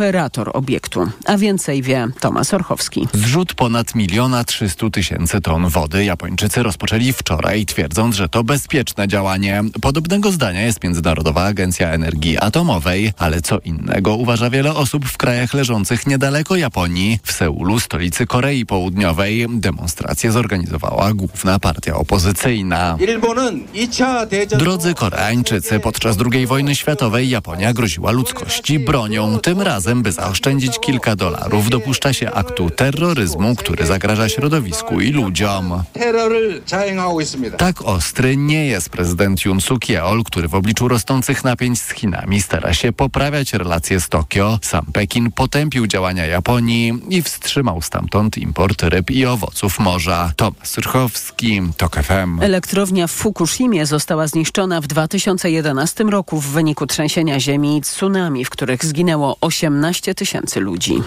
operator obiektu. A więcej wie Tomasz Orchowski. Zrzut ponad miliona trzystu tysięcy ton wody Japończycy rozpoczęli wczoraj, twierdząc, że to bezpieczne działanie. Podobnego zdania jest Międzynarodowa Agencja Energii Atomowej, ale co innego uważa wiele osób w krajach leżących niedaleko Japonii. W Seulu, stolicy Korei Południowej, demonstrację zorganizowała główna partia opozycyjna. Drodzy Koreańczycy, podczas II wojny światowej Japonia groziła ludzkości bronią. Tym razem, by zaoszczędzić kilka dolarów, dopuszcza się aktu terroryzmu, który zagraża środowisku i ludziom. Tak ostry nie jest prezydent Yoon suk yeol który w obliczu rosnących napięć z Chinami stara się poprawiać relacje z Tokio. Sam Pekin potępił działania Japonii i wstrzymał stamtąd import ryb i owoców morza. Tomasz Surchowski, TOK FM. Elektrownia w Fukushimie została zniszczona w 2011 roku w wyniku trzęsienia ziemi i tsunami, w których zginęło 18 tysięcy ludzi.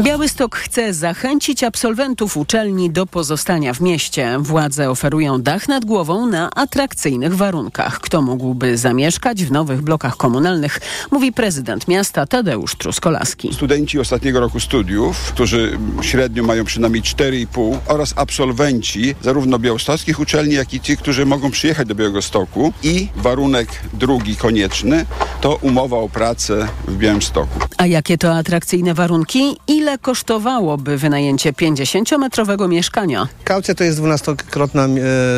Białystok chce zachęcić absolwentów uczelni do pozostania w mieście. Władze oferują dach nad głową na atrakcyjnych warunkach. Kto mógłby zamieszkać w nowych blokach komunalnych, mówi prezydent miasta Tadeusz Truskolaski. Studenci ostatniego roku studiów, którzy średnio mają przynajmniej 4,5 oraz absolwenci zarówno białostockich uczelni, jak i ci, którzy mogą przyjechać do Białegostoku. I warunek drugi konieczny to umowa o pracę w Białymstoku. A jakie to atrakcyjne warunki? Ile kosztowałoby wynajęcie 50-metrowego mieszkania? Kaucja to jest dwunastokrotna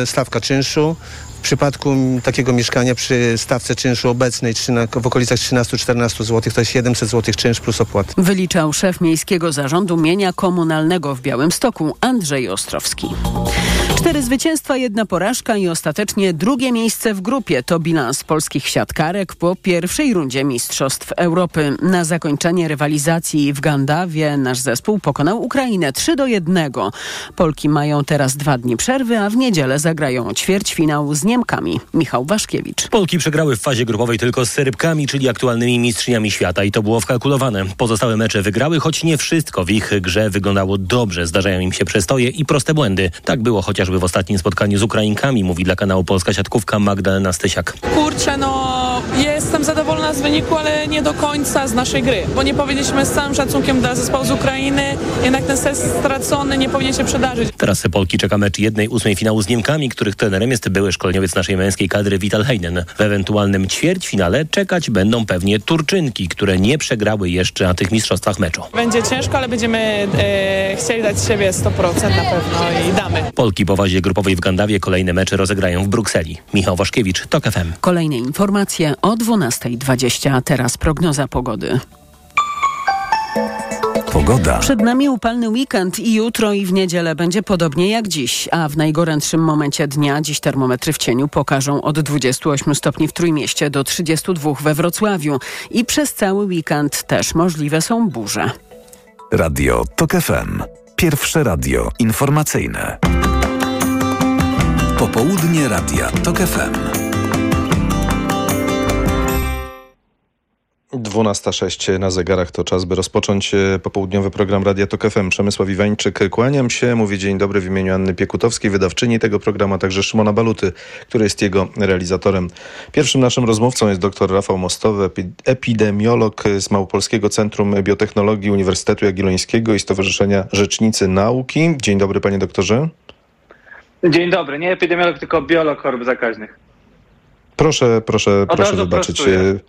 e, stawka czynszu. W przypadku takiego mieszkania przy stawce czynszu obecnej w okolicach 13-14 zł to jest 700 zł czynsz plus opłat. Wyliczał szef Miejskiego Zarządu Mienia Komunalnego w Białymstoku Andrzej Ostrowski. Cztery zwycięstwa, jedna porażka i ostatecznie drugie miejsce w grupie. To bilans polskich siatkarek po pierwszej rundzie Mistrzostw Europy. Na zakończenie rywalizacji w Gandawie nasz zespół pokonał Ukrainę 3 do 1. Polki mają teraz dwa dni przerwy, a w niedzielę zagrają ćwierćfinał z Niemkami. Michał Waszkiewicz. Polki przegrały w fazie grupowej tylko z Serbkami, czyli aktualnymi mistrzyniami świata i to było wkalkulowane. Pozostałe mecze wygrały, choć nie wszystko w ich grze wyglądało dobrze. Zdarzają im się przestoje i proste błędy. Tak było chociażby w ostatnim spotkaniu z Ukrainkami, mówi dla kanału Polska Siatkówka Magdalena Stysiak. Kurczę, no jestem zadowolona z wyniku, ale nie do końca z naszej gry, bo nie powiedzieliśmy z całym szacunkiem dla zespołu z Ukrainy, jednak ten set stracony nie powinien się przydarzyć. Teraz Polki czeka mecz jednej ósmej finału z Niemkami, których trenerem jest były szkoleniowiec naszej męskiej kadry Vital Heinen. W ewentualnym ćwierćfinale czekać będą pewnie Turczynki, które nie przegrały jeszcze na tych mistrzostwach meczu. Będzie ciężko, ale będziemy e, chcieli dać siebie 100% na pewno i damy. Polki po wazie grupowej w Gandawie kolejne mecze rozegrają w Brukseli. Michał Waszkiewicz, TOK FM. Kolejne informacje o 12.20, a teraz prognoza pogody. Pogoda. Przed nami upalny weekend i jutro i w niedzielę będzie podobnie jak dziś, a w najgorętszym momencie dnia dziś termometry w cieniu pokażą od 28 stopni w Trójmieście do 32 we Wrocławiu i przez cały weekend też możliwe są burze. Radio TOK FM. Pierwsze radio informacyjne. Popołudnie Radia TOK FM. 12.06 na zegarach to czas, by rozpocząć e, popołudniowy program Radia Tok FM. Przemysław Iwańczyk, kłaniam się, mówię dzień dobry w imieniu Anny Piekutowskiej, wydawczyni tego programu, a także Szymona Baluty, który jest jego realizatorem. Pierwszym naszym rozmówcą jest dr Rafał Mostowy, epidemiolog z Małopolskiego Centrum Biotechnologii Uniwersytetu Jagiellońskiego i Stowarzyszenia Rzecznicy Nauki. Dzień dobry panie doktorze. Dzień dobry, nie epidemiolog, tylko biolog chorób zakaźnych. Proszę, proszę, Od proszę wybaczyć. Prostuję.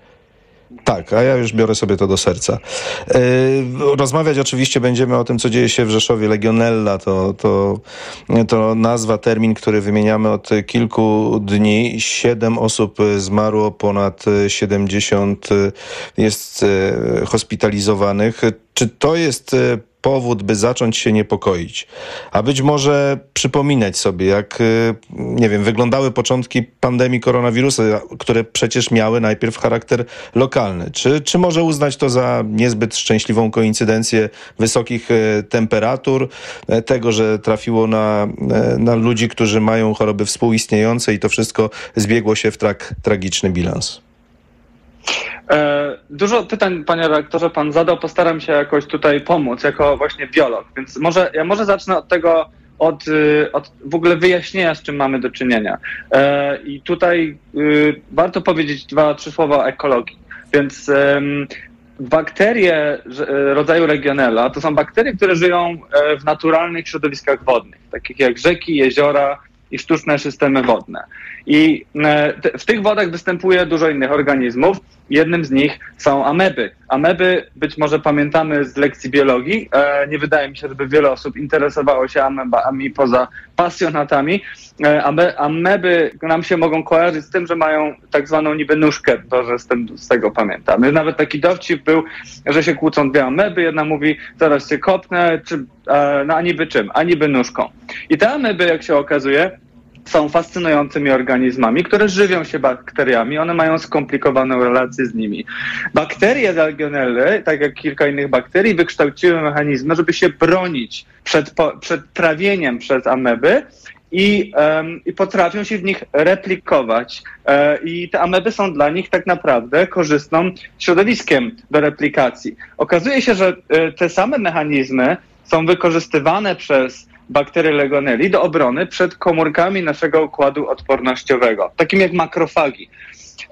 Tak, a ja już biorę sobie to do serca. Yy, rozmawiać oczywiście będziemy o tym, co dzieje się w Rzeszowie. Legionella to, to, to nazwa, termin, który wymieniamy od kilku dni. Siedem osób zmarło, ponad 70 jest e, hospitalizowanych. Czy to jest e, powód, by zacząć się niepokoić. A być może przypominać sobie, jak, y, nie wiem, wyglądały początki pandemii koronawirusa, które przecież miały najpierw charakter lokalny. Czy, czy może uznać to za niezbyt szczęśliwą koincydencję wysokich y, temperatur, tego, że trafiło na, na ludzi, którzy mają choroby współistniejące i to wszystko zbiegło się w trak, tragiczny bilans? E, dużo pytań, panie redaktorze, pan zadał. Postaram się jakoś tutaj pomóc, jako właśnie biolog. Więc może ja może zacznę od tego, od, y, od w ogóle wyjaśnienia, z czym mamy do czynienia. E, I tutaj y, warto powiedzieć dwa, trzy słowa o ekologii. Więc bakterie rodzaju Legionella to są bakterie, które żyją w naturalnych środowiskach wodnych, takich jak rzeki, jeziora, i sztuczne systemy wodne. I e, w tych wodach występuje dużo innych organizmów. Jednym z nich są ameby. Ameby, być może pamiętamy z lekcji biologii. E, nie wydaje mi się, żeby wiele osób interesowało się amebami poza pasjonatami. E, ameby nam się mogą kojarzyć z tym, że mają tak zwaną niby nóżkę, to z, tym, z tego pamiętamy. Nawet taki dowcip był, że się kłócą dwie ameby. Jedna mówi, zaraz się kopnę, czy, no a czym? A nóżką. I te ameby, jak się okazuje, są fascynującymi organizmami, które żywią się bakteriami. One mają skomplikowaną relację z nimi. Bakterie Legionelle, tak jak kilka innych bakterii, wykształciły mechanizmy, żeby się bronić przed, przed trawieniem przez ameby i, um, i potrafią się w nich replikować. E, I te ameby są dla nich tak naprawdę korzystnym środowiskiem do replikacji. Okazuje się, że e, te same mechanizmy są wykorzystywane przez bakterii legionelli do obrony przed komórkami naszego układu odpornościowego, takim jak makrofagi.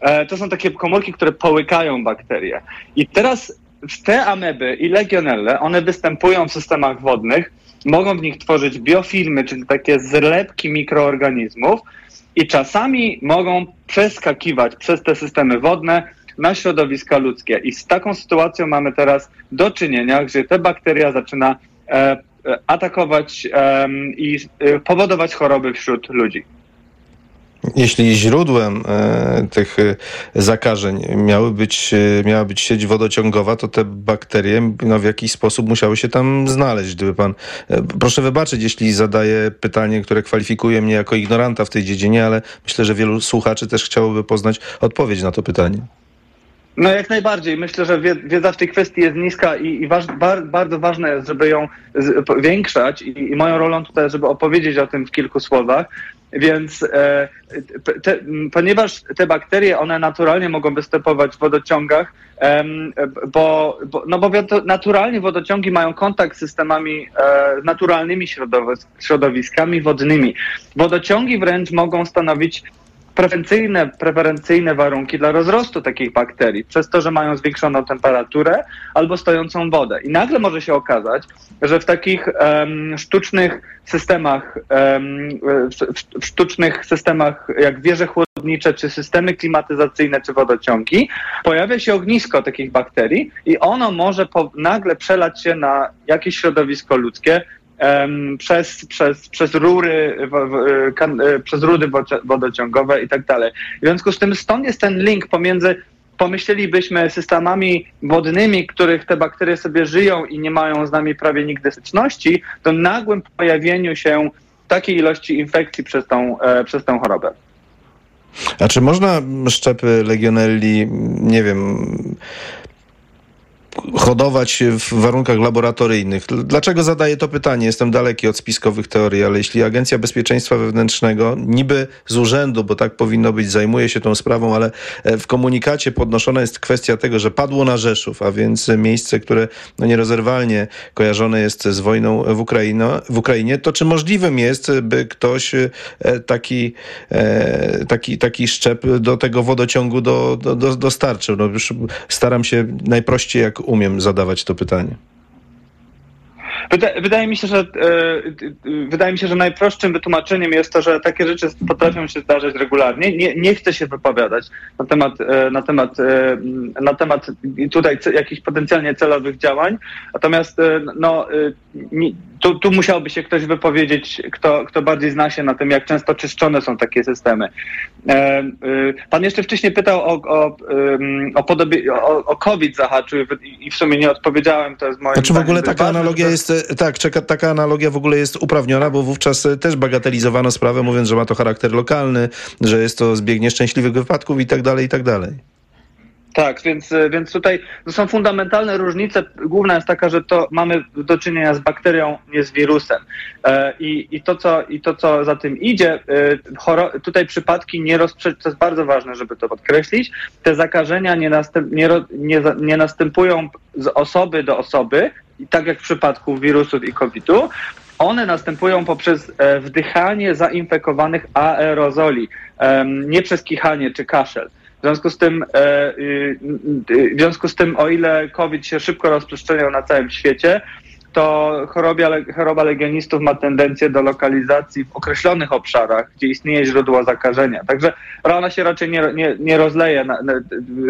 E, to są takie komórki, które połykają bakterie. I teraz te ameby i legionelle, one występują w systemach wodnych, mogą w nich tworzyć biofilmy, czyli takie zlepki mikroorganizmów i czasami mogą przeskakiwać przez te systemy wodne na środowiska ludzkie. I z taką sytuacją mamy teraz do czynienia, gdzie ta bakteria zaczyna e, atakować um, i e, powodować choroby wśród ludzi. Jeśli źródłem e, tych e, zakażeń miały być, e, miała być sieć wodociągowa, to te bakterie no, w jakiś sposób musiały się tam znaleźć. Gdyby pan, e, proszę wybaczyć, jeśli zadaję pytanie, które kwalifikuje mnie jako ignoranta w tej dziedzinie, ale myślę, że wielu słuchaczy też chciałoby poznać odpowiedź na to pytanie. No jak najbardziej. Myślę, że wiedza w tej kwestii jest niska i, i waż, bar, bardzo ważne jest, żeby ją zwiększać i, i, moją rolą tutaj żeby opowiedzieć o tym w kilku słowach. Więc e, te, ponieważ te bakterie, one naturalnie mogą występować w wodociągach, e, bo, bo, no bo naturalnie wodociągi mają kontakt z systemami, e, naturalnymi środowiskami wodnymi. Wodociągi wręcz mogą stanowić preferencyjne, preferencyjne warunki dla rozrostu takich bakterii, przez to, że mają zwiększoną temperaturę albo stojącą wodę. I nagle może się okazać, że w takich um, sztucznych systemach, um, w, w sztucznych systemach jak wieże chłodnicze, czy systemy klimatyzacyjne, czy wodociągi, pojawia się ognisko takich bakterii i ono może po, nagle przelać się na jakieś środowisko ludzkie, przez, przez, przez rury, e, przez rury wodociągowe i tak dalej. W związku z tym stąd jest ten link pomiędzy pomyślelibyśmy systemami wodnymi, których te bakterie sobie żyją i nie mają z nami prawie nigdy styczności, do nagłym pojawieniu się takiej ilości infekcji przez tą, e, przez tą chorobę. A czy można szczepy legionelli, nie wiem, hodować w warunkach laboratoryjnych. Dlaczego zadaję to pytanie? Jestem daleki od spiskowych teorii, ale jeśli Agencja Bezpieczeństwa Wewnętrznego niby z urzędu, bo tak powinno być, zajmuje się tą sprawą, ale e, w komunikacie podnoszona jest kwestia tego, że padło na Rzeszów, a więc miejsce, które no nierozerwalnie kojarzone jest z wojną w, Ukraino, w Ukrainie, to czy możliwym jest, by ktoś e, taki, e, taki, taki szczep do tego wodociągu do, do, do, dostarczył? No już staram się najprościej umiem zadawać to pytanie. Wydaje mi się, że e, wydaje mi się, że najprostszym wytłumaczeniem jest to, że takie rzeczy potrafią się zdarzać regularnie. Nie, nie chcę się wypowiadać na temat, e, na temat, e, na temat tutaj jakichś potencjalnie celowych działań. Natomiast no, tu, tu musiałby się ktoś wypowiedzieć, kto, kto bardziej zna się na tym, jak często czyszczone są takie systemy. Pan jeszcze wcześniej pytał o, o, o, podobie, o, o COVID zahaczył i w sumie nie odpowiedziałem. To jest moje. Znaczy w ogóle taka analogia jest tak, czeka, taka analogia w ogóle jest uprawniona, bo wówczas e, też bagatelizowano sprawę, mówiąc, że ma to charakter lokalny, że jest to zbieg nieszczęśliwych wypadków i tak dalej, i tak dalej. Tak, więc, e, więc tutaj są fundamentalne różnice. Główna jest taka, że to mamy do czynienia z bakterią, nie z wirusem. E, I, i, to, co, i to, co za tym idzie, e, tutaj przypadki nie rozprze- to jest bardzo ważne, żeby to podkreślić, te zakażenia nie, następ, nie, nie, nie następują z osoby do osoby, tak jak w przypadku wirusów i COVID-u, one następują poprzez wdychanie zainfekowanych aerozoli, nie przez kichanie czy kaszel. W związku z tym, e, y, y, w związku z tym, o ile COVID się szybko rozprzestrzeniał na całym świecie, to choroba legionistów ma tendencję do lokalizacji w określonych obszarach, gdzie istnieje źródło zakażenia. Także rana się raczej nie, nie, nie rozleje na, na,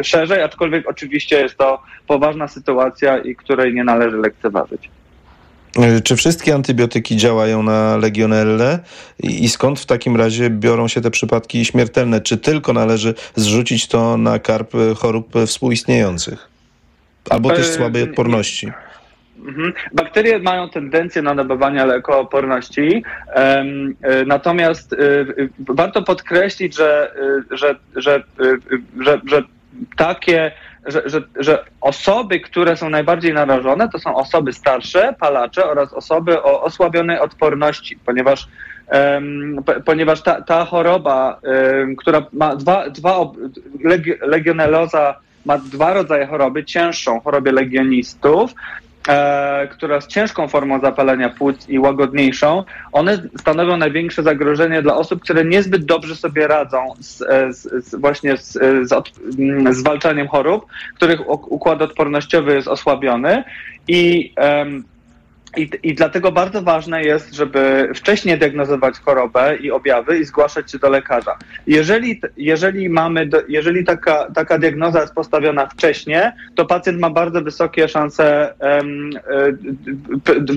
szerzej, aczkolwiek oczywiście jest to poważna sytuacja i której nie należy lekceważyć. E, czy wszystkie antybiotyki działają na legionellę i skąd w takim razie biorą się te przypadki śmiertelne? Czy tylko należy zrzucić to na karp chorób współistniejących? Albo też e, słabej odporności? Mhm. Bakterie mają tendencję na nabywanie lekooporności, e, natomiast warto podkreślić, że, że, że, że takie że, że, że osoby, które są najbardziej narażone, to są osoby starsze, palacze oraz osoby o osłabionej odporności, ponieważ ponieważ ta, ta choroba, która ma dwa, dwa legioneloza ma dwa rodzaje choroby, cięższą chorobę legionistów która jest ciężką formą zapalenia płuc i łagodniejszą, one stanowią największe zagrożenie dla osób, które niezbyt dobrze sobie radzą z, e, z, z właśnie z, z od, mm, zwalczaniem chorób, których układ odpornościowy jest osłabiony. I um, i, I dlatego bardzo ważne jest, żeby wcześniej diagnozować chorobę i objawy i zgłaszać się do lekarza. Jeżeli, jeżeli, mamy jeżeli taka, taka diagnoza jest postawiona wcześniej, to pacjent ma bardzo wysokie szanse um,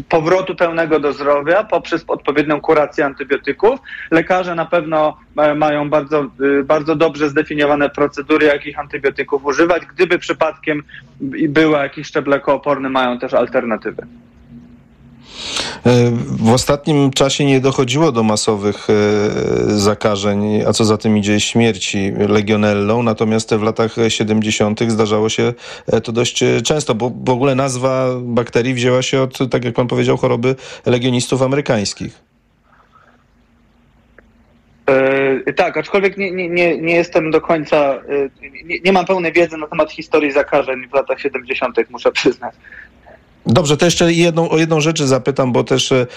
powrotu pełnego do zdrowia poprzez odpowiednią kurację antybiotyków. Lekarze na pewno mają bardzo, y, bardzo dobrze zdefiniowane procedury, jakich antybiotyków używać. Gdyby przypadkiem były jakieś szczeble kooporne, mają też alternatywy. W ostatnim czasie nie dochodziło do masowych e, zakażeń, a co za tym idzie śmierci legionellą, natomiast w latach 70. zdarzało się e, to dość często, bo w ogóle nazwa bakterii wzięła się od, tak jak pan powiedział, choroby legionistów amerykańskich. Yy, tak, aczkolwiek nie, nie, nie, nie jestem do końca, yy, nie, nie mam pełnej wiedzy na temat historii zakażeń w latach 70., muszę przyznać. Dobrze, to jeszcze jedną, o jedną rzecz zapytam, bo też e,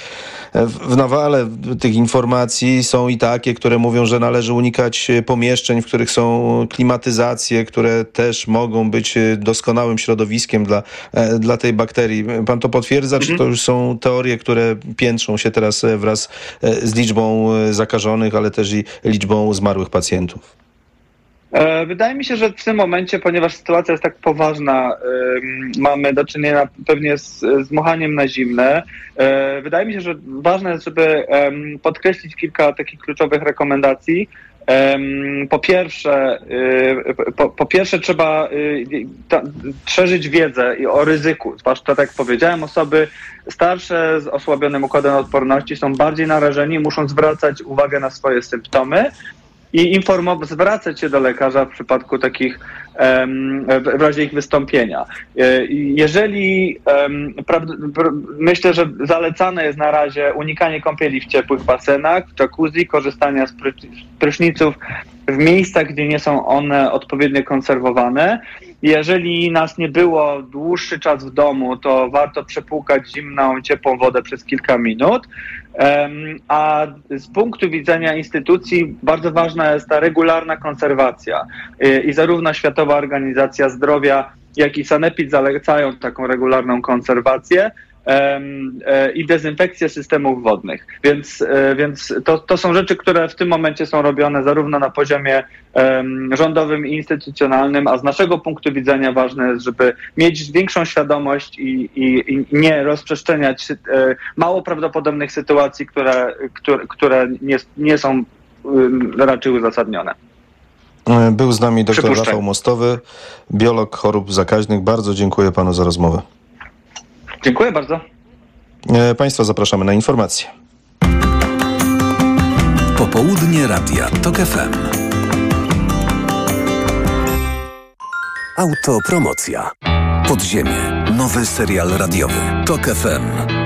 w nawale tych informacji są i takie, które mówią, że należy unikać e, pomieszczeń, w których są klimatyzacje, które też mogą być e, doskonałym środowiskiem dla, dla tej bakterii. Pan to potwierdza, mhm. czy to już są teorie, które piętrzą się teraz wraz z liczbą zakażonych, ale też i liczbą zmarłych pacjentów? E, wydaje mi się, że w tym momencie, ponieważ sytuacja jest tak poważna, mamy do czynienia pewnie z, z muchaniem na zimne. E, wydaje mi się, że ważne jest, żeby podkreślić kilka takich kluczowych rekomendacji. Po pierwsze, y, po, po pierwsze trzeba szerzyć wiedzę o ryzyku, zwłaszcza tak jak powiedziałem, osoby starsze z osłabionym układem odporności są bardziej narażeni, muszą zwracać uwagę na swoje symptomy i informować, zwracać się do lekarza w przypadku takich, w razie ich wystąpienia. E, jeżeli myślę, że zalecane jest na razie unikanie kąpieli w ciepłych basenach, w jacuzzi, korzystania z pryszniców w miejscach, gdzie nie są one odpowiednio konserwowane. Jeżeli nas nie było dłuższy czas w domu, to warto przepłukać zimną, ciepłą wodę przez kilka minut. A z punktu widzenia instytucji bardzo ważna jest ta regularna konserwacja. I zarówno Światowa Organizacja Zdrowia, jak i Sanepid zalecają taką regularną konserwację. E, i dezynfekcję systemów wodnych. Więc, e, więc to, to są rzeczy, które w tym momencie są robione zarówno na poziomie rządowym i instytucjonalnym, a z naszego punktu widzenia ważne jest, żeby mieć większą świadomość i, i, i nie rozprzestrzeniać e, mało prawdopodobnych sytuacji, które, które, które nie, nie są raczej uzasadnione. Był z nami dr Rafał Mostowy, biolog chorób zakaźnych. Bardzo dziękuję panu za rozmowę. Dziękuję bardzo. E, państwa zapraszamy na informacje. Popołudnie Radia TOK FM. Autopromocja. Podziemie. Nowy serial radiowy. TOK FM.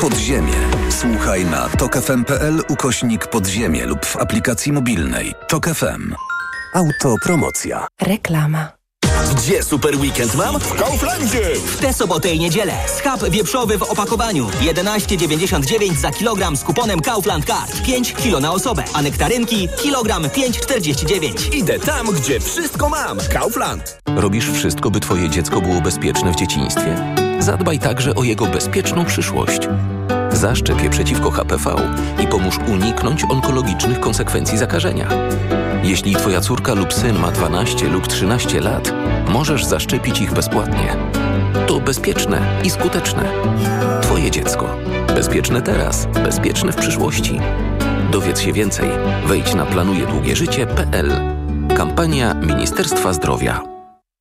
Podziemie. Słuchaj na tokefm.pl ukośnik podziemie lub w aplikacji mobilnej. Tok FM. Autopromocja. Reklama. Gdzie super weekend mam? W Kauflandzie! W tę sobotę i niedzielę. Schab wieprzowy w opakowaniu. 11,99 za kilogram z kuponem Kaufland Card. 5 kilo na osobę. A nektarynki kilogram 5,49. Idę tam, gdzie wszystko mam. Kaufland. Robisz wszystko, by twoje dziecko było bezpieczne w dzieciństwie? Zadbaj także o jego bezpieczną przyszłość. Zaszczep przeciwko HPV i pomóż uniknąć onkologicznych konsekwencji zakażenia. Jeśli twoja córka lub syn ma 12 lub 13 lat, możesz zaszczepić ich bezpłatnie. To bezpieczne i skuteczne. Twoje dziecko. Bezpieczne teraz, bezpieczne w przyszłości. Dowiedz się więcej. Wejdź na planujedługieżycie.pl. Kampania Ministerstwa Zdrowia.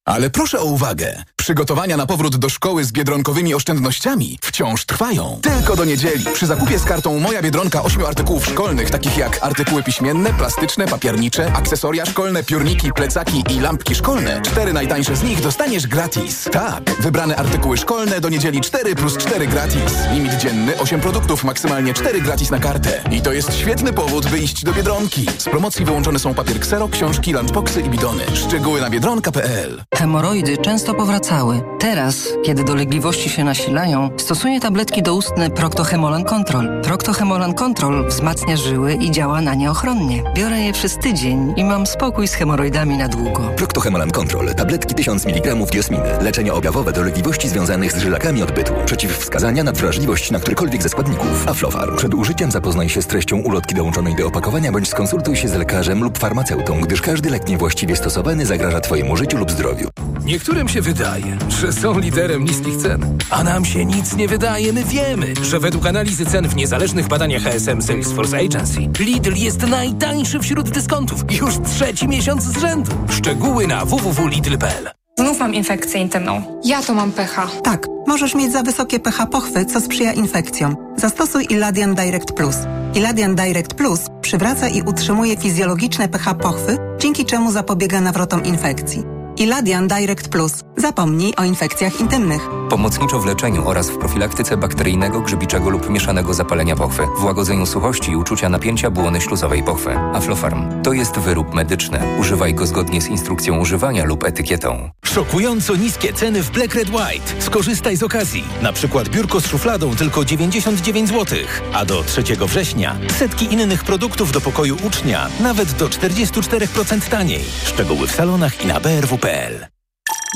Ale proszę o uwagę. Przygotowania na powrót do szkoły z biedronkowymi oszczędnościami wciąż trwają. Tylko do niedzieli. Przy zakupie z kartą Moja Biedronka ośmiu artykułów szkolnych, takich jak artykuły piśmienne, plastyczne, papiernicze, akcesoria szkolne, piórniki, plecaki i lampki szkolne. Cztery najtańsze z nich dostaniesz gratis. Tak, wybrane artykuły szkolne do niedzieli 4 plus 4 gratis. Limit dzienny 8 produktów, maksymalnie 4 gratis na kartę. I to jest świetny powód, by iść do Biedronki. Z promocji wyłączone są papier ksero, książki, lunchboxy i bidony. Szczegóły na biedronka.pl Hemoroidy często powracały. Teraz, kiedy dolegliwości się nasilają, stosuję tabletki doustne Proctohemolan Control. Proctohemolan Control wzmacnia żyły i działa na nie ochronnie. Biorę je przez tydzień i mam spokój z hemoroidami na długo. Proctohemolan Control. Tabletki 1000 mg diosminy. Leczenie objawowe dolegliwości związanych z żylakami odbytu. Przeciwwskazania na wrażliwość na którykolwiek ze składników. Aflofarm. Przed użyciem zapoznaj się z treścią ulotki dołączonej do opakowania bądź skonsultuj się z lekarzem lub farmaceutą, gdyż każdy lek niewłaściwie stosowany zagraża Twojemu życiu lub zdrowiu. Niektórym się wydaje, że są liderem niskich cen, a nam się nic nie wydaje. My wiemy, że według analizy cen w niezależnych badaniach HSM Salesforce Agency Lidl jest najtańszy wśród dyskontów już trzeci miesiąc z rzędu. Szczegóły na www.lidl.pl Znów mam infekcję intymną. Ja to mam pH. Tak, możesz mieć za wysokie pH pochwy, co sprzyja infekcjom. Zastosuj Iladian Direct Plus. Iladian Direct Plus przywraca i utrzymuje fizjologiczne pH pochwy, dzięki czemu zapobiega nawrotom infekcji. Iladian Direct Plus. Zapomnij o infekcjach intymnych. Pomocniczo w leczeniu oraz w profilaktyce bakteryjnego, grzybiczego lub mieszanego zapalenia pochwy, w łagodzeniu suchości i uczucia napięcia błony śluzowej pochwy. Aflofarm to jest wyrób medyczny. Używaj go zgodnie z instrukcją używania lub etykietą. Szokująco niskie ceny w Black Red White. Skorzystaj z okazji. Na przykład biurko z szufladą tylko 99 zł. A do 3 września setki innych produktów do pokoju ucznia nawet do 44% taniej. Szczegóły w salonach i na brw.pl.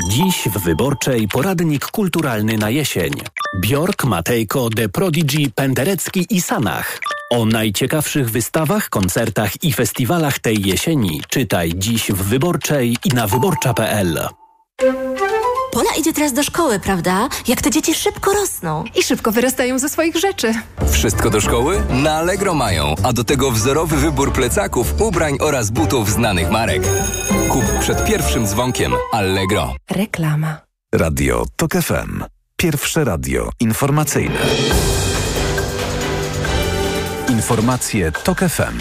Dziś w Wyborczej poradnik kulturalny na jesień. Bjork, Matejko, The Prodigy, Penderecki i Sanach. O najciekawszych wystawach, koncertach i festiwalach tej jesieni czytaj dziś w Wyborczej i na wyborcza.pl. Idzie teraz do szkoły, prawda? Jak te dzieci szybko rosną. I szybko wyrastają ze swoich rzeczy. Wszystko do szkoły? Na Allegro mają, a do tego wzorowy wybór plecaków, ubrań oraz butów znanych marek. Kup przed pierwszym dzwonkiem Allegro. Reklama. Radio TOK FM. Pierwsze radio informacyjne. Informacje TOK FM.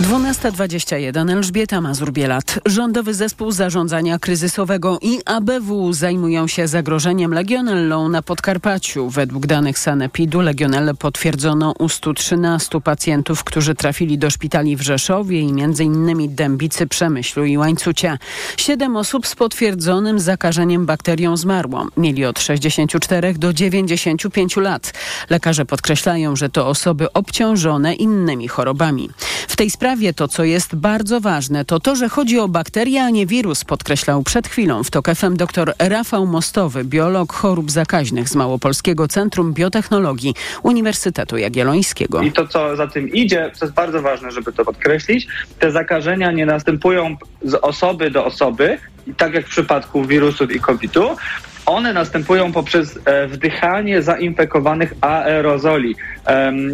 12.21 Elżbieta Mazur-Bielat. Rządowy Zespół Zarządzania Kryzysowego i ABW zajmują się zagrożeniem legionellą na Podkarpaciu. Według danych Sanepidu legionellę potwierdzono u 113 pacjentów, którzy trafili do szpitali w Rzeszowie i m.in. Dębicy, Przemyślu i Łańcucie. Siedem osób z potwierdzonym zakażeniem bakterią zmarło. Mieli od 64 do 95 lat. Lekarze podkreślają, że to osoby obciążone innymi chorobami. W tej sprawie to, co jest bardzo ważne, to to, że chodzi o bakterię, a nie wirus, podkreślał przed chwilą w TOK FM dr Rafał Mostowy, biolog chorób zakaźnych z Małopolskiego Centrum Biotechnologii Uniwersytetu Jagiellońskiego. I to, co za tym idzie, co jest bardzo ważne, żeby to podkreślić, te zakażenia nie następują z osoby do osoby, tak jak w przypadku wirusów i COVID-u, one następują poprzez e, wdychanie zainfekowanych aerozoli,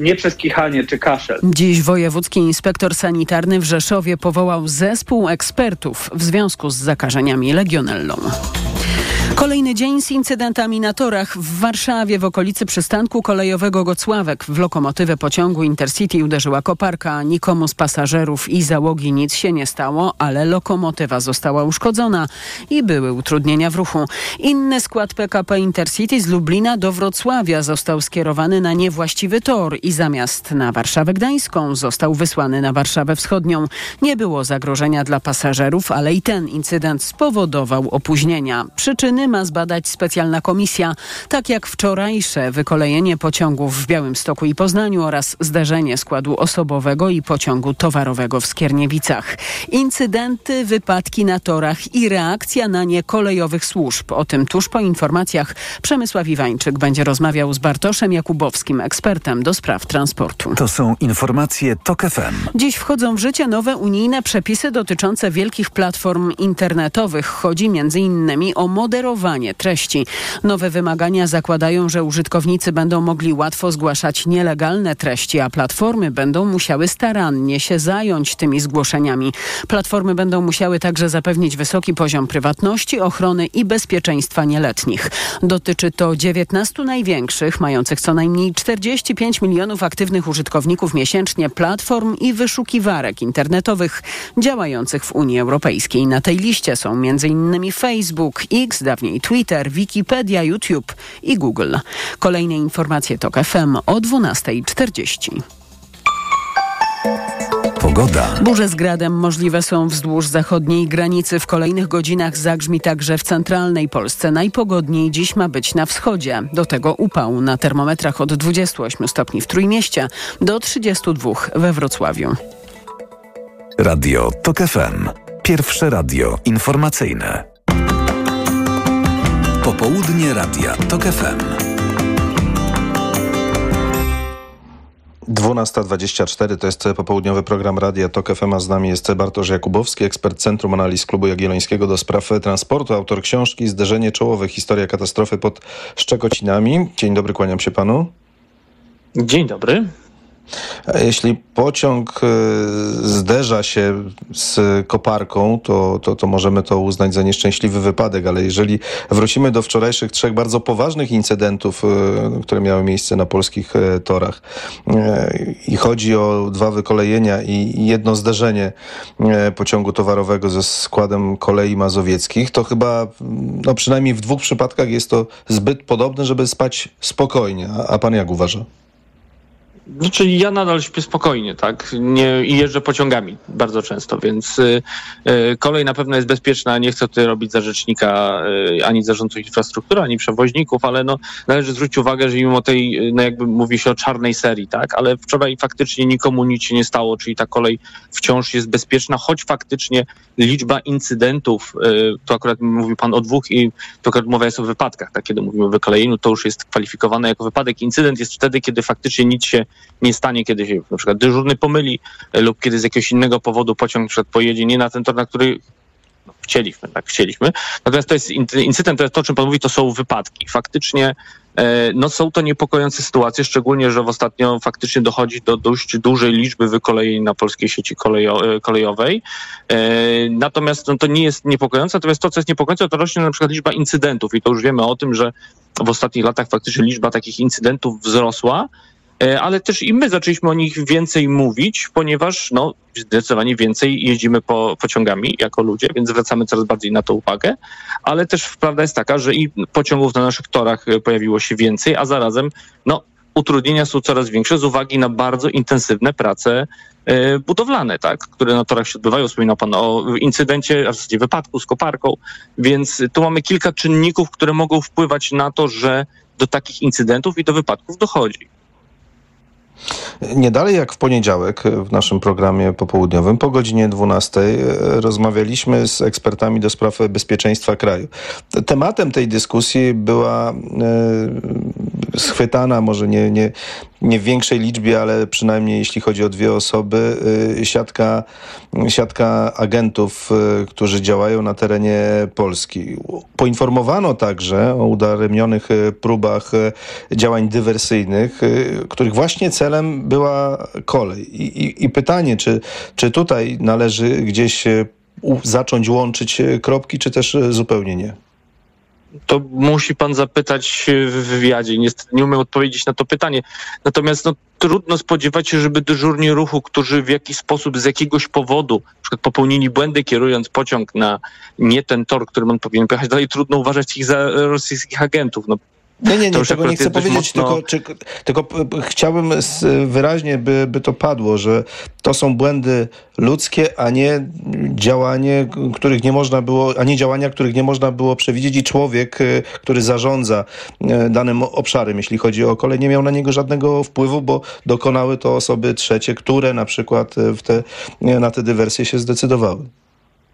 nie przez kichanie czy kaszel. Dziś wojewódzki inspektor sanitarny w Rzeszowie powołał zespół ekspertów w związku z zakażeniami legionellą. Kolejny dzień z incydentami na torach. W Warszawie w okolicy przystanku kolejowego Gocławek w lokomotywę pociągu Intercity uderzyła koparka. Nikomu z pasażerów i załogi nic się nie stało, ale lokomotywa została uszkodzona i były utrudnienia w ruchu. Inny skład PKP Intercity z Lublina do Wrocławia został skierowany na niewłaściwy tor i zamiast na Warszawę Gdańską został wysłany na Warszawę Wschodnią. Nie było zagrożenia dla pasażerów, ale i ten incydent spowodował opóźnienia. Przyczyny ma zbadać specjalna komisja, tak jak wczorajsze wykolejenie pociągów w Białymstoku i Poznaniu oraz zderzenie składu osobowego i pociągu towarowego w Skierniewicach. Incydenty, wypadki na torach i reakcja na nie kolejowych służb. O tym tuż po informacjach Przemysław Iwańczyk będzie rozmawiał z Bartoszem Jakubowskim, ekspertem do spraw transportu. To są informacje TOK FM. Dziś wchodzą w życie nowe unijne przepisy dotyczące wielkich platform internetowych. Chodzi m.in. o moderowanie moderowanie treści. Nowe wymagania zakładają, że użytkownicy będą mogli łatwo zgłaszać nielegalne treści, a platformy będą musiały starannie się zająć tymi zgłoszeniami. Platformy będą musiały także zapewnić wysoki poziom prywatności, ochrony i bezpieczeństwa nieletnich. Dotyczy to 19 największych, mających co najmniej 45 milionów aktywnych użytkowników miesięcznie platform i wyszukiwarek internetowych działających w Unii Europejskiej. Na tej liście są m.in. Facebook, X, dawniej Twitter, Wikipedia, YouTube i Google. Kolejne informacje to FM o 12.40. Pogoda. Burze z gradem możliwe są wzdłuż zachodniej granicy. W kolejnych godzinach zagrzmi także w centralnej Polsce. Najpogodniej dziś ma być na wschodzie. Do tego upał na termometrach od 28 stopni w Trójmieście do 32 we Wrocławiu. Radio TOK FM. Pierwsze radio informacyjne. Popołudnie Radia TOK FM. 12.24 to jest popołudniowy program Radia TOK FM, a z nami jest Bartosz Jakubowski, ekspert Centrum Analiz Klubu Jagiellońskiego do spraw transportu, autor książki Zderzenie czołowe. Historia katastrofy pod Szczekocinami. Dzień dobry, kłaniam się panu. Dzień dobry. Jeśli pociąg y, zderza się z koparką, to, to, to możemy to uznać za nieszczęśliwy wypadek, ale jeżeli wrócimy do wczorajszych trzech bardzo poważnych incydentów, y, które miały miejsce na polskich y, torach i chodzi o dwa wykolejenia i jedno zderzenie pociągu towarowego ze składem kolei mazowieckich, to chyba no przynajmniej w dwóch przypadkach jest to zbyt podobne, żeby spać spokojnie. A, a pan jak uważa? Znaczy ja nadal śpię spokojnie, tak? Nie, I jeżdżę pociągami bardzo często, więc y, y, kolej na pewno jest bezpieczna. Nie chcę tutaj robić za rzecznika y, ani zarządców infrastruktury, ani przewoźników, ale no, należy zwrócić uwagę, że mimo tej, no jakby mówi się o czarnej serii, tak? Ale wczoraj faktycznie nikomu nic się nie stało, czyli ta kolej wciąż jest bezpieczna, choć faktycznie liczba incydentów, y, tu akurat mówił pan o dwóch i tu akurat mowa jest o wypadkach, tak? Kiedy mówimy o wykolejeniu, to już jest kwalifikowane jako wypadek. Incydent jest wtedy, kiedy faktycznie nic się nie stanie, kiedy się na przykład dyżurny pomyli e, lub kiedy z jakiegoś innego powodu pociąg przykład pojedzie nie na ten tor, na który chcieliśmy, tak chcieliśmy. Natomiast to jest incydent, to, jest to, o czym pan mówi, to są wypadki. Faktycznie e, no są to niepokojące sytuacje, szczególnie, że w ostatnio faktycznie dochodzi do dość dużej liczby wykolejeń na polskiej sieci kolejo e, kolejowej. Natomiast no, to nie jest niepokojące, natomiast to, co jest niepokojące, to rośnie na przykład liczba incydentów i to już wiemy o tym, że w ostatnich latach faktycznie liczba takich incydentów wzrosła. E, ale też i my zaczęliśmy o nich więcej mówić, ponieważ no, zdecydowanie więcej jeździmy po, pociągami jako ludzie, więc zwracamy coraz bardziej na to uwagę, ale też prawda jest taka, że i pociągów na naszych torach e, pojawiło się więcej, a zarazem no, utrudnienia są coraz większe z uwagi na bardzo intensywne prace e, budowlane, tak, które na torach się odbywają. Wspominał Pan o incydencie, a w zasadzie wypadku z koparką, więc tu mamy kilka czynników, które mogą wpływać na to, że do takich incydentów i do wypadków dochodzi. Nie dalej jak w poniedziałek w naszym programie popołudniowym po godzinie 12 rozmawialiśmy z ekspertami do spraw bezpieczeństwa kraju. Tematem tej dyskusji była schwytana, może nie, nie, nie w większej liczbie, ale przynajmniej jeśli chodzi o dwie osoby, siatka, siatka agentów, którzy działają na terenie Polski. Poinformowano także o udaremnionych próbach działań dywersyjnych, których właśnie celem była kolej. I, i, i pytanie, czy, czy tutaj należy gdzieś zacząć łączyć kropki, czy też zupełnie nie? To musi pan zapytać w wywiadzie. Niestety nie umiem odpowiedzieć na to pytanie. Natomiast no, trudno spodziewać się, żeby dyżurni ruchu, którzy w jakiś sposób z jakiegoś powodu na popełnili błędy kierując pociąg na nie ten tor, którym on powinien pojechać, dalej trudno uważać ich za rosyjskich agentów. No, nie, nie, nie, tego nie chcę powiedzieć, mocno... tylko, czy, tylko chciałbym wyraźnie, by, by to padło, że to są błędy ludzkie, a nie działanie, których nie można było, a nie działania, których nie można było przewidzieć i człowiek, y, który zarządza y, danym obszarem, jeśli chodzi o kolej, nie miał na niego żadnego wpływu, bo dokonały to osoby trzecie, które na przykład y, w te, na te dywersje się zdecydowały.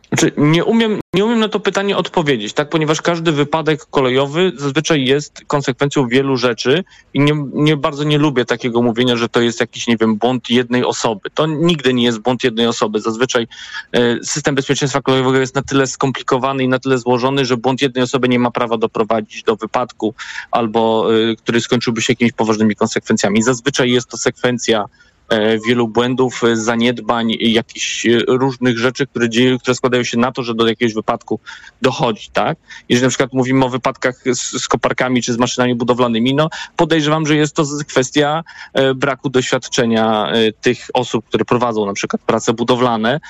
Znaczy, nie umiem, nie umiem na to pytanie odpowiedzieć, tak? Ponieważ każdy wypadek kolejowy zazwyczaj jest konsekwencją wielu rzeczy i nie, nie bardzo nie lubię takiego mówienia, że to jest jakiś, nie wiem, błąd jednej osoby. To nigdy nie jest błąd jednej osoby. Zazwyczaj e, system bezpieczeństwa kolejowego jest na tyle skomplikowany i na tyle złożony, że błąd jednej osoby nie ma prawa doprowadzić do wypadku albo e, który skończyłby się jakimiś poważnymi konsekwencjami. Zazwyczaj jest to sekwencja wielu błędów, e, zaniedbań, jakichś e, różnych rzeczy, które, dzieją, które składają się na to, że do jakiegoś wypadku dochodzi, tak? Jeżeli na przykład mówimy o wypadkach z, z koparkami czy z maszynami budowlanymi, no podejrzewam, że jest to kwestia braku doświadczenia tych osób, które prowadzą na przykład prace budowlane,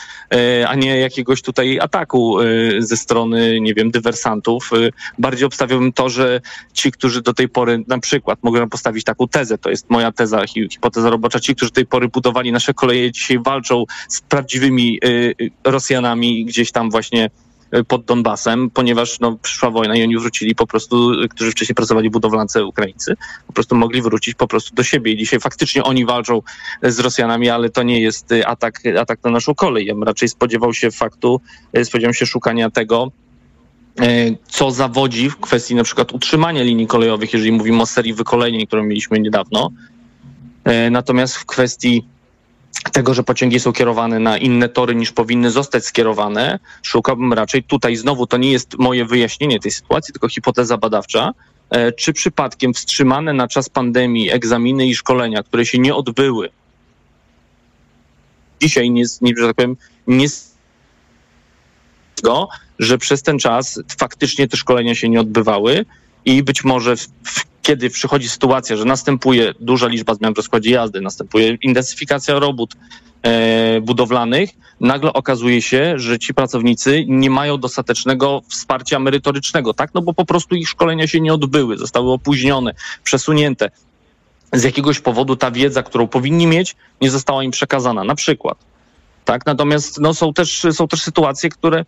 a nie jakiegoś tutaj ataku ze strony, nie wiem, dywersantów. Bardziej obstawiałbym to, że ci, którzy do tej pory na przykład mogą postawić taką tezę, to jest moja teza, hipoteza robocza, ci, którzy tej pory budowali nasze koleje, dzisiaj walczą z prawdziwymi y, y, Rosjanami gdzieś tam właśnie y, pod Donbasem, ponieważ no, przyszła wojna i oni wrócili po prostu, którzy wcześniej pracowali budowlance Ukraińcy, po prostu mogli wrócić po prostu do siebie i dzisiaj faktycznie oni walczą z Rosjanami, ale to nie jest atak, atak na naszą kolej. Ja bym raczej spodziewał się faktu, spodziewam się szukania tego, co zawodzi w kwestii na przykład utrzymania linii kolejowych, jeżeli mówimy o serii wykoleń, którą mieliśmy niedawno, natomiast w kwestii tego, że pociągi są kierowane na inne tory niż powinny zostać skierowane, szukałbym raczej tutaj znowu to nie jest moje wyjaśnienie tej sytuacji, tylko hipoteza badawcza, e, czy przypadkiem wstrzymane na czas pandemii egzaminy i szkolenia, które się nie odbyły, dzisiaj nie, nie że tak powiem, nie że przez ten czas faktycznie te szkolenia się nie odbywały i być może w, w kiedy przychodzi sytuacja, że następuje duża liczba zmian w rozkładzie jazdy, następuje intensyfikacja robót e, budowlanych, nagle okazuje się, że ci pracownicy nie mają dostatecznego wsparcia merytorycznego, tak? No bo po prostu ich szkolenia się nie odbyły, zostały opóźnione, przesunięte. Z jakiegoś powodu ta wiedza, którą powinni mieć, nie została im przekazana, na przykład. Tak? Natomiast no, są, też, są też sytuacje, które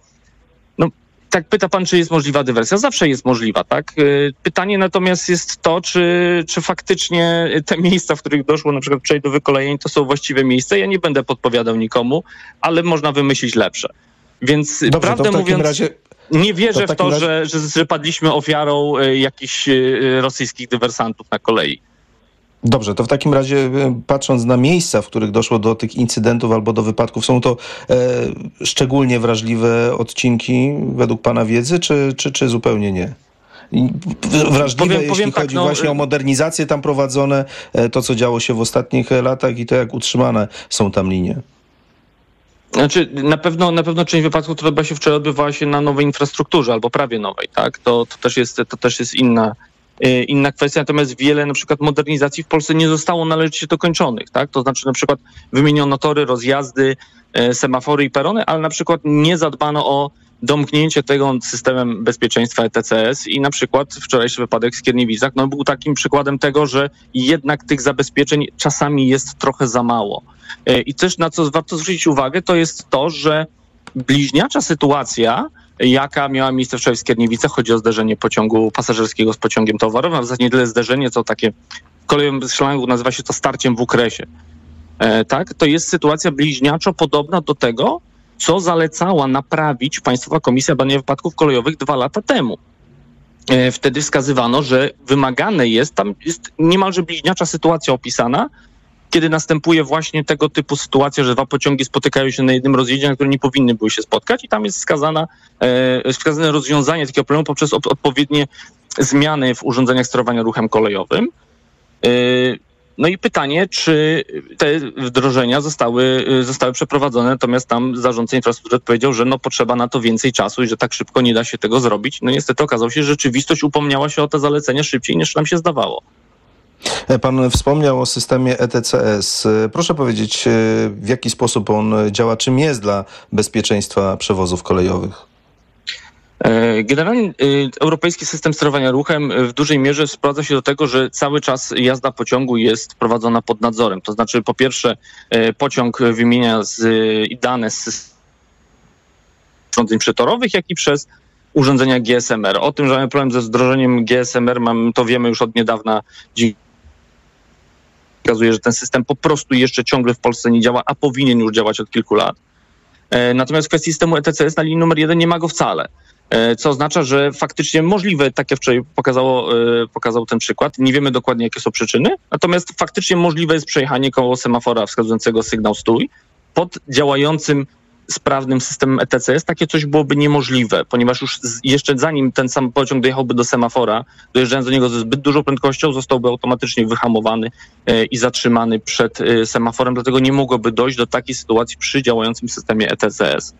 no, tak pyta pan, czy jest możliwa dywersja. Zawsze jest możliwa, tak? Y, pytanie natomiast jest to, czy, czy faktycznie te miejsca, w których doszło na przykład przejść do wykolejeń, to są właściwe miejsca. Ja nie będę podpowiadał nikomu, ale można wymyślić lepsze. Więc Dobrze, prawdę mówiąc... Razie... Nie wierzę to w, w to, razie... że, że, że padliśmy ofiarą y, jakichś y, rosyjskich dywersantów na kolei. Dobrze, to w takim razie e, patrząc na miejsca, w których doszło do tych incydentów albo do wypadków, są to e, szczególnie wrażliwe odcinki według Pana wiedzy, czy, czy, czy zupełnie nie? Wrażliwe, powiem, jeśli powiem tak, chodzi tak, no, właśnie o modernizację tam prowadzone, e, to co działo się w ostatnich latach i to jak utrzymane są tam linie. Znaczy, na pewno, na pewno część wypadków, która się wczoraj odbywała się na nowej infrastrukturze albo prawie nowej, tak? To, to, też, jest, to też jest inna, E, inna kwestia, natomiast wiele na przykład modernizacji w Polsce nie zostało należycie dokończonych, tak? To znaczy na przykład wymieniono tory, rozjazdy, e, semafory i perony, ale na przykład nie zadbano o domknięcie tego systemem bezpieczeństwa ETCS i na przykład wczorajszy wypadek w Skierniewicach no, był takim przykładem tego, że jednak tych zabezpieczeń czasami jest trochę za mało. E, I też na co warto zwrócić uwagę, to jest to, że bliźniacza sytuacja jaka miała miejsce wczoraj w Skierniewicach. Chodzi o zderzenie pociągu pasażerskiego z pociągiem towarowym, a w zasadzie nie tyle zderzenie, co takie w kolejowym slangu nazywa się to starciem w ukresie. tak, to jest sytuacja bliźniaczo podobna do tego, co zalecała naprawić Państwowa Komisja Badania Wypadków Kolejowych dwa lata temu. E, wtedy wskazywano, że wymagane jest, tam jest niemalże bliźniacza sytuacja opisana, kiedy następuje właśnie tego typu sytuacja, że dwa pociągi spotykają się na jednym rozjeździe, na którym nie powinny były się spotkać i tam jest wskazana, e, wskazane rozwiązanie takiego problemu poprzez od, odpowiednie zmiany w urządzeniach sterowania ruchem kolejowym. E, no i pytanie, czy te wdrożenia zostały, zostały przeprowadzone, natomiast tam zarządca infrastruktury powiedział, że no potrzeba na to więcej czasu i że tak szybko nie da się tego zrobić. No niestety okazało się, że rzeczywistość upomniała się o te zalecenia szybciej niż nam się zdawało. Pan wspomniał o systemie ETCS. Proszę powiedzieć, w jaki sposób on działa, czym jest dla bezpieczeństwa przewozów kolejowych? E, generalnie europejski system sterowania ruchem w dużej mierze sprowadza się do tego, że cały czas jazda pociągu jest prowadzona pod nadzorem. To znaczy, po pierwsze, e, pociąg wymienia z, dane z urządzeń przetorowych, jak i przez urządzenia GSMR. O tym, że mamy problem ze wdrożeniem GSMR, mam, to wiemy już od niedawna. Pokazuje, że ten system po prostu jeszcze ciągle w Polsce nie działa, a powinien już działać od kilku lat. E, natomiast w kwestii systemu ETCS na linii numer jeden nie ma go wcale. E, co oznacza, że faktycznie możliwe, tak jak wczoraj pokazało, e, pokazał ten przykład, nie wiemy dokładnie jakie są przyczyny, natomiast faktycznie możliwe jest przejechanie koło semafora wskazującego sygnał stój pod działającym sprawnym systemem ETCS takie coś byłoby niemożliwe, ponieważ już jeszcze zanim ten sam pociąg dojechałby do semafora, dojeżdżając do niego ze zbyt dużą prędkością, zostałby automatycznie wyhamowany e, i zatrzymany przed semaforem, dlatego nie mogłoby dojść do takiej sytuacji przy działającym systemie ETCS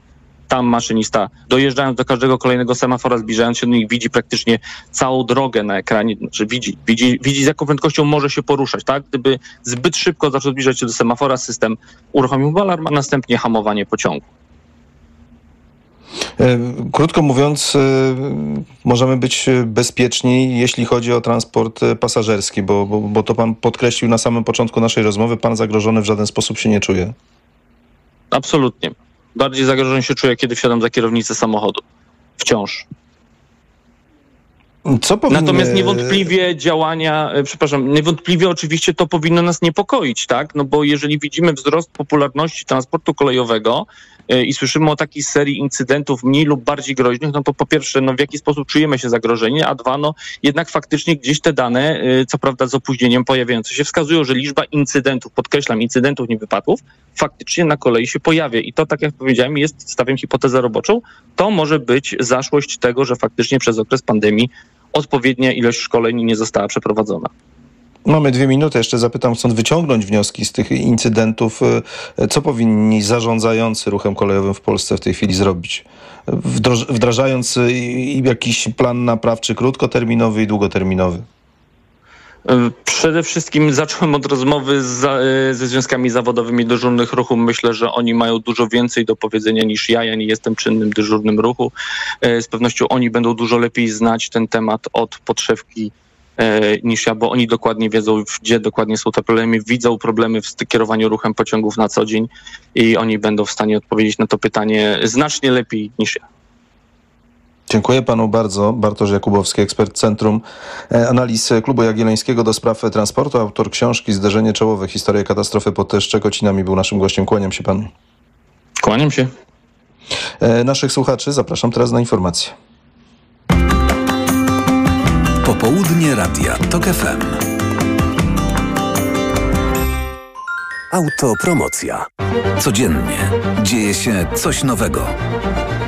tam maszynista dojeżdżając do każdego kolejnego semafora, zbliżając się do nich, widzi praktycznie całą drogę na ekranie, znaczy widzi, widzi, widzi z jaką prędkością może się poruszać, tak? Gdyby zbyt szybko zaczął zbliżać się do semafora, system uruchomił alarm, a następnie hamowanie pociągu. E, krótko mówiąc, e, możemy być bezpieczni, jeśli chodzi o transport pasażerski, bo, bo, bo to pan podkreślił na samym początku naszej rozmowy, pan zagrożony w żaden sposób się nie czuje. Absolutnie. Bardziej zagrożony się czuję, kiedy wsiadam za kierownicę samochodu. Wciąż. Powinny... Natomiast niewątpliwie działania, e, przepraszam, niewątpliwie oczywiście to powinno nas niepokoić, tak? No bo jeżeli widzimy wzrost popularności transportu kolejowego, E, i słyszymy o takiej serii incydentów mniej lub bardziej groźnych, no to po pierwsze, no w jaki sposób czujemy się zagrożeni, a dwa, no jednak faktycznie gdzieś te dane, e, co prawda z opóźnieniem pojawiające się, wskazują, że liczba incydentów, podkreślam, incydentów, nie wypadków, faktycznie na kolei się pojawia. I to, tak jak powiedziałem, jest, stawiam hipotezę roboczą, to może być zaszłość tego, że faktycznie przez okres pandemii odpowiednia ilość szkoleń nie została przeprowadzona. Mamy dwie minuty. Jeszcze zapytam, chcąc wyciągnąć wnioski z tych incydentów, co powinni zarządzający ruchem kolejowym w Polsce w tej chwili zrobić? Wdrażając jakiś plan naprawczy krótkoterminowy i długoterminowy. E, przede wszystkim zacząłem od rozmowy z, ze związkami zawodowymi dyżurnych ruchu. Myślę, że oni mają dużo więcej do powiedzenia niż ja. Ja nie jestem czynnym dyżurnym ruchu. Z pewnością oni będą dużo lepiej znać ten temat od podszewki E, niż ja, bo oni dokładnie wiedzą, gdzie dokładnie są te problemy, widzą problemy w kierowaniu ruchem pociągów na co dzień i oni będą w stanie odpowiedzieć na to pytanie znacznie lepiej niż ja. Dziękuję panu bardzo. Bartosz Jakubowski, ekspert Centrum e, Analiz Klubu Jagiellońskiego do spraw transportu, autor książki Zderzenie czołowe, historia katastrofy pod Szczekocinami był naszym gościem. Kłaniam się panu. Kłaniam się. E, naszych słuchaczy zapraszam teraz na informacje. Popołudnie Radia TOK FM. Autopromocja. Codziennie dzieje się coś nowego.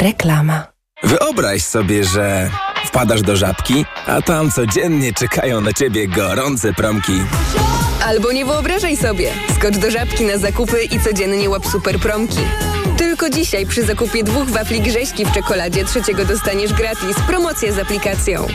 Reklama. Wyobraź sobie, że wpadasz do żabki, a tam codziennie czekają na ciebie gorące promki. Albo nie wyobrażaj sobie. Skocz do żabki na zakupy i codziennie łap super promki. Tylko dzisiaj przy zakupie dwóch wafli grześki w czekoladzie trzeciego dostaniesz gratis. Promocja z aplikacją.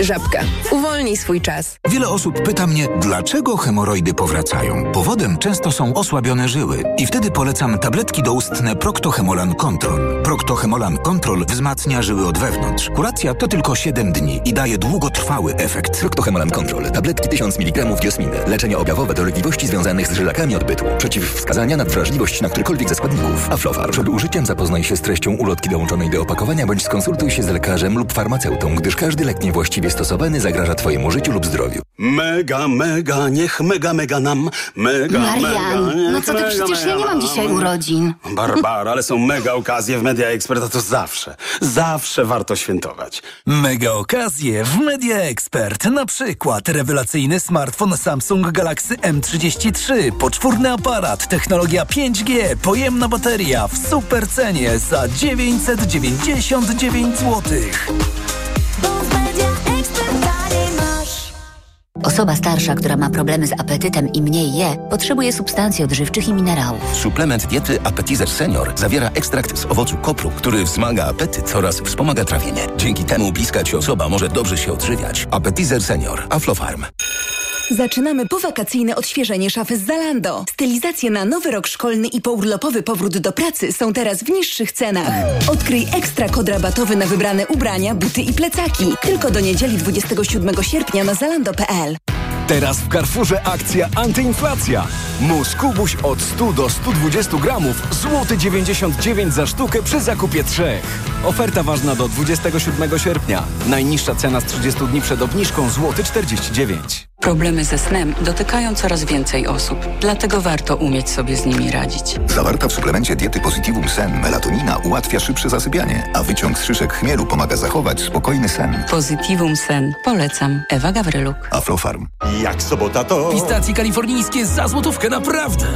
Żabka. Uwolnij swój czas. Wiele osób pyta mnie, dlaczego hemoroidy powracają. Powodem często są osłabione żyły. I wtedy polecam tabletki doustne Proctohemolan Control. Proctohemolan Control wzmacnia żyły od wewnątrz. Kuracja to tylko 7 dni i daje długotrwały efekt. Proctohemolan Control. Tabletki 1000 mg diosminy. Leczenie objawowe dolegliwości związanych z żylakami odbytu. Przeciwwskazania na wrażliwość na którykolwiek ze składników. Aflofar. Przed użyciem zapoznaj się z treścią ulotki dołączonej do opakowania bądź skonsultuj się z lekarzem lub farmaceutą, gdyż każdy lek niewłaściwie stosowany zagraża Twojemu życiu lub zdrowiu. Mega, mega, niech mega, mega nam. Mega, Marian, mega, no co ty, mega, przecież ja nie mam dzisiaj urodzin. Barbara, ale są mega okazje w Media Expert, a to zawsze, zawsze warto świętować. Mega okazje w Media Expert. Na przykład rewelacyjny smartfon Samsung Galaxy M33, poczwórny aparat, technologia 5G, pojemna bateria w super cenie za 999 zł. Osoba starsza, która ma problemy z apetytem i mniej je, potrzebuje substancji odżywczych i minerałów. Suplement diety Appetizer Senior zawiera ekstrakt z owocu kopru, który wzmaga apetyt oraz wspomaga trawienie. Dzięki temu bliska ci osoba może dobrze się odżywiać. Appetizer Senior. Aflofarm. Zaczynamy powakacyjne odświeżenie szafy z Zalando. Stylizacje na nowy rok szkolny i pourlopowy powrót do pracy są teraz w niższych cenach. Odkryj ekstra kod rabatowy na wybrane ubrania, buty i plecaki. Tylko do niedzieli 27 sierpnia na zalando.pl. Teraz w Carrefourze akcja antyinflacja. Mus Kubuś od 100 do 120 gramów, złoty 99 za sztukę przy zakupie trzech. Oferta ważna do 27 sierpnia. Najniższa cena z 30 dni przed obniżką złoty 49. Problemy ze snem dotykają coraz więcej osób, dlatego warto umieć sobie z nimi radzić. Zawarta w suplemencie diety Positivum Sen melatonina ułatwia szybsze zasypianie, a wyciąg z szyszek chmielu pomaga zachować spokojny sen. Positivum Sen. Polecam. Ewa Gawryluk. Aflofarm. Jak sobota to... Pistacje kalifornijskie za złotówkę, naprawdę!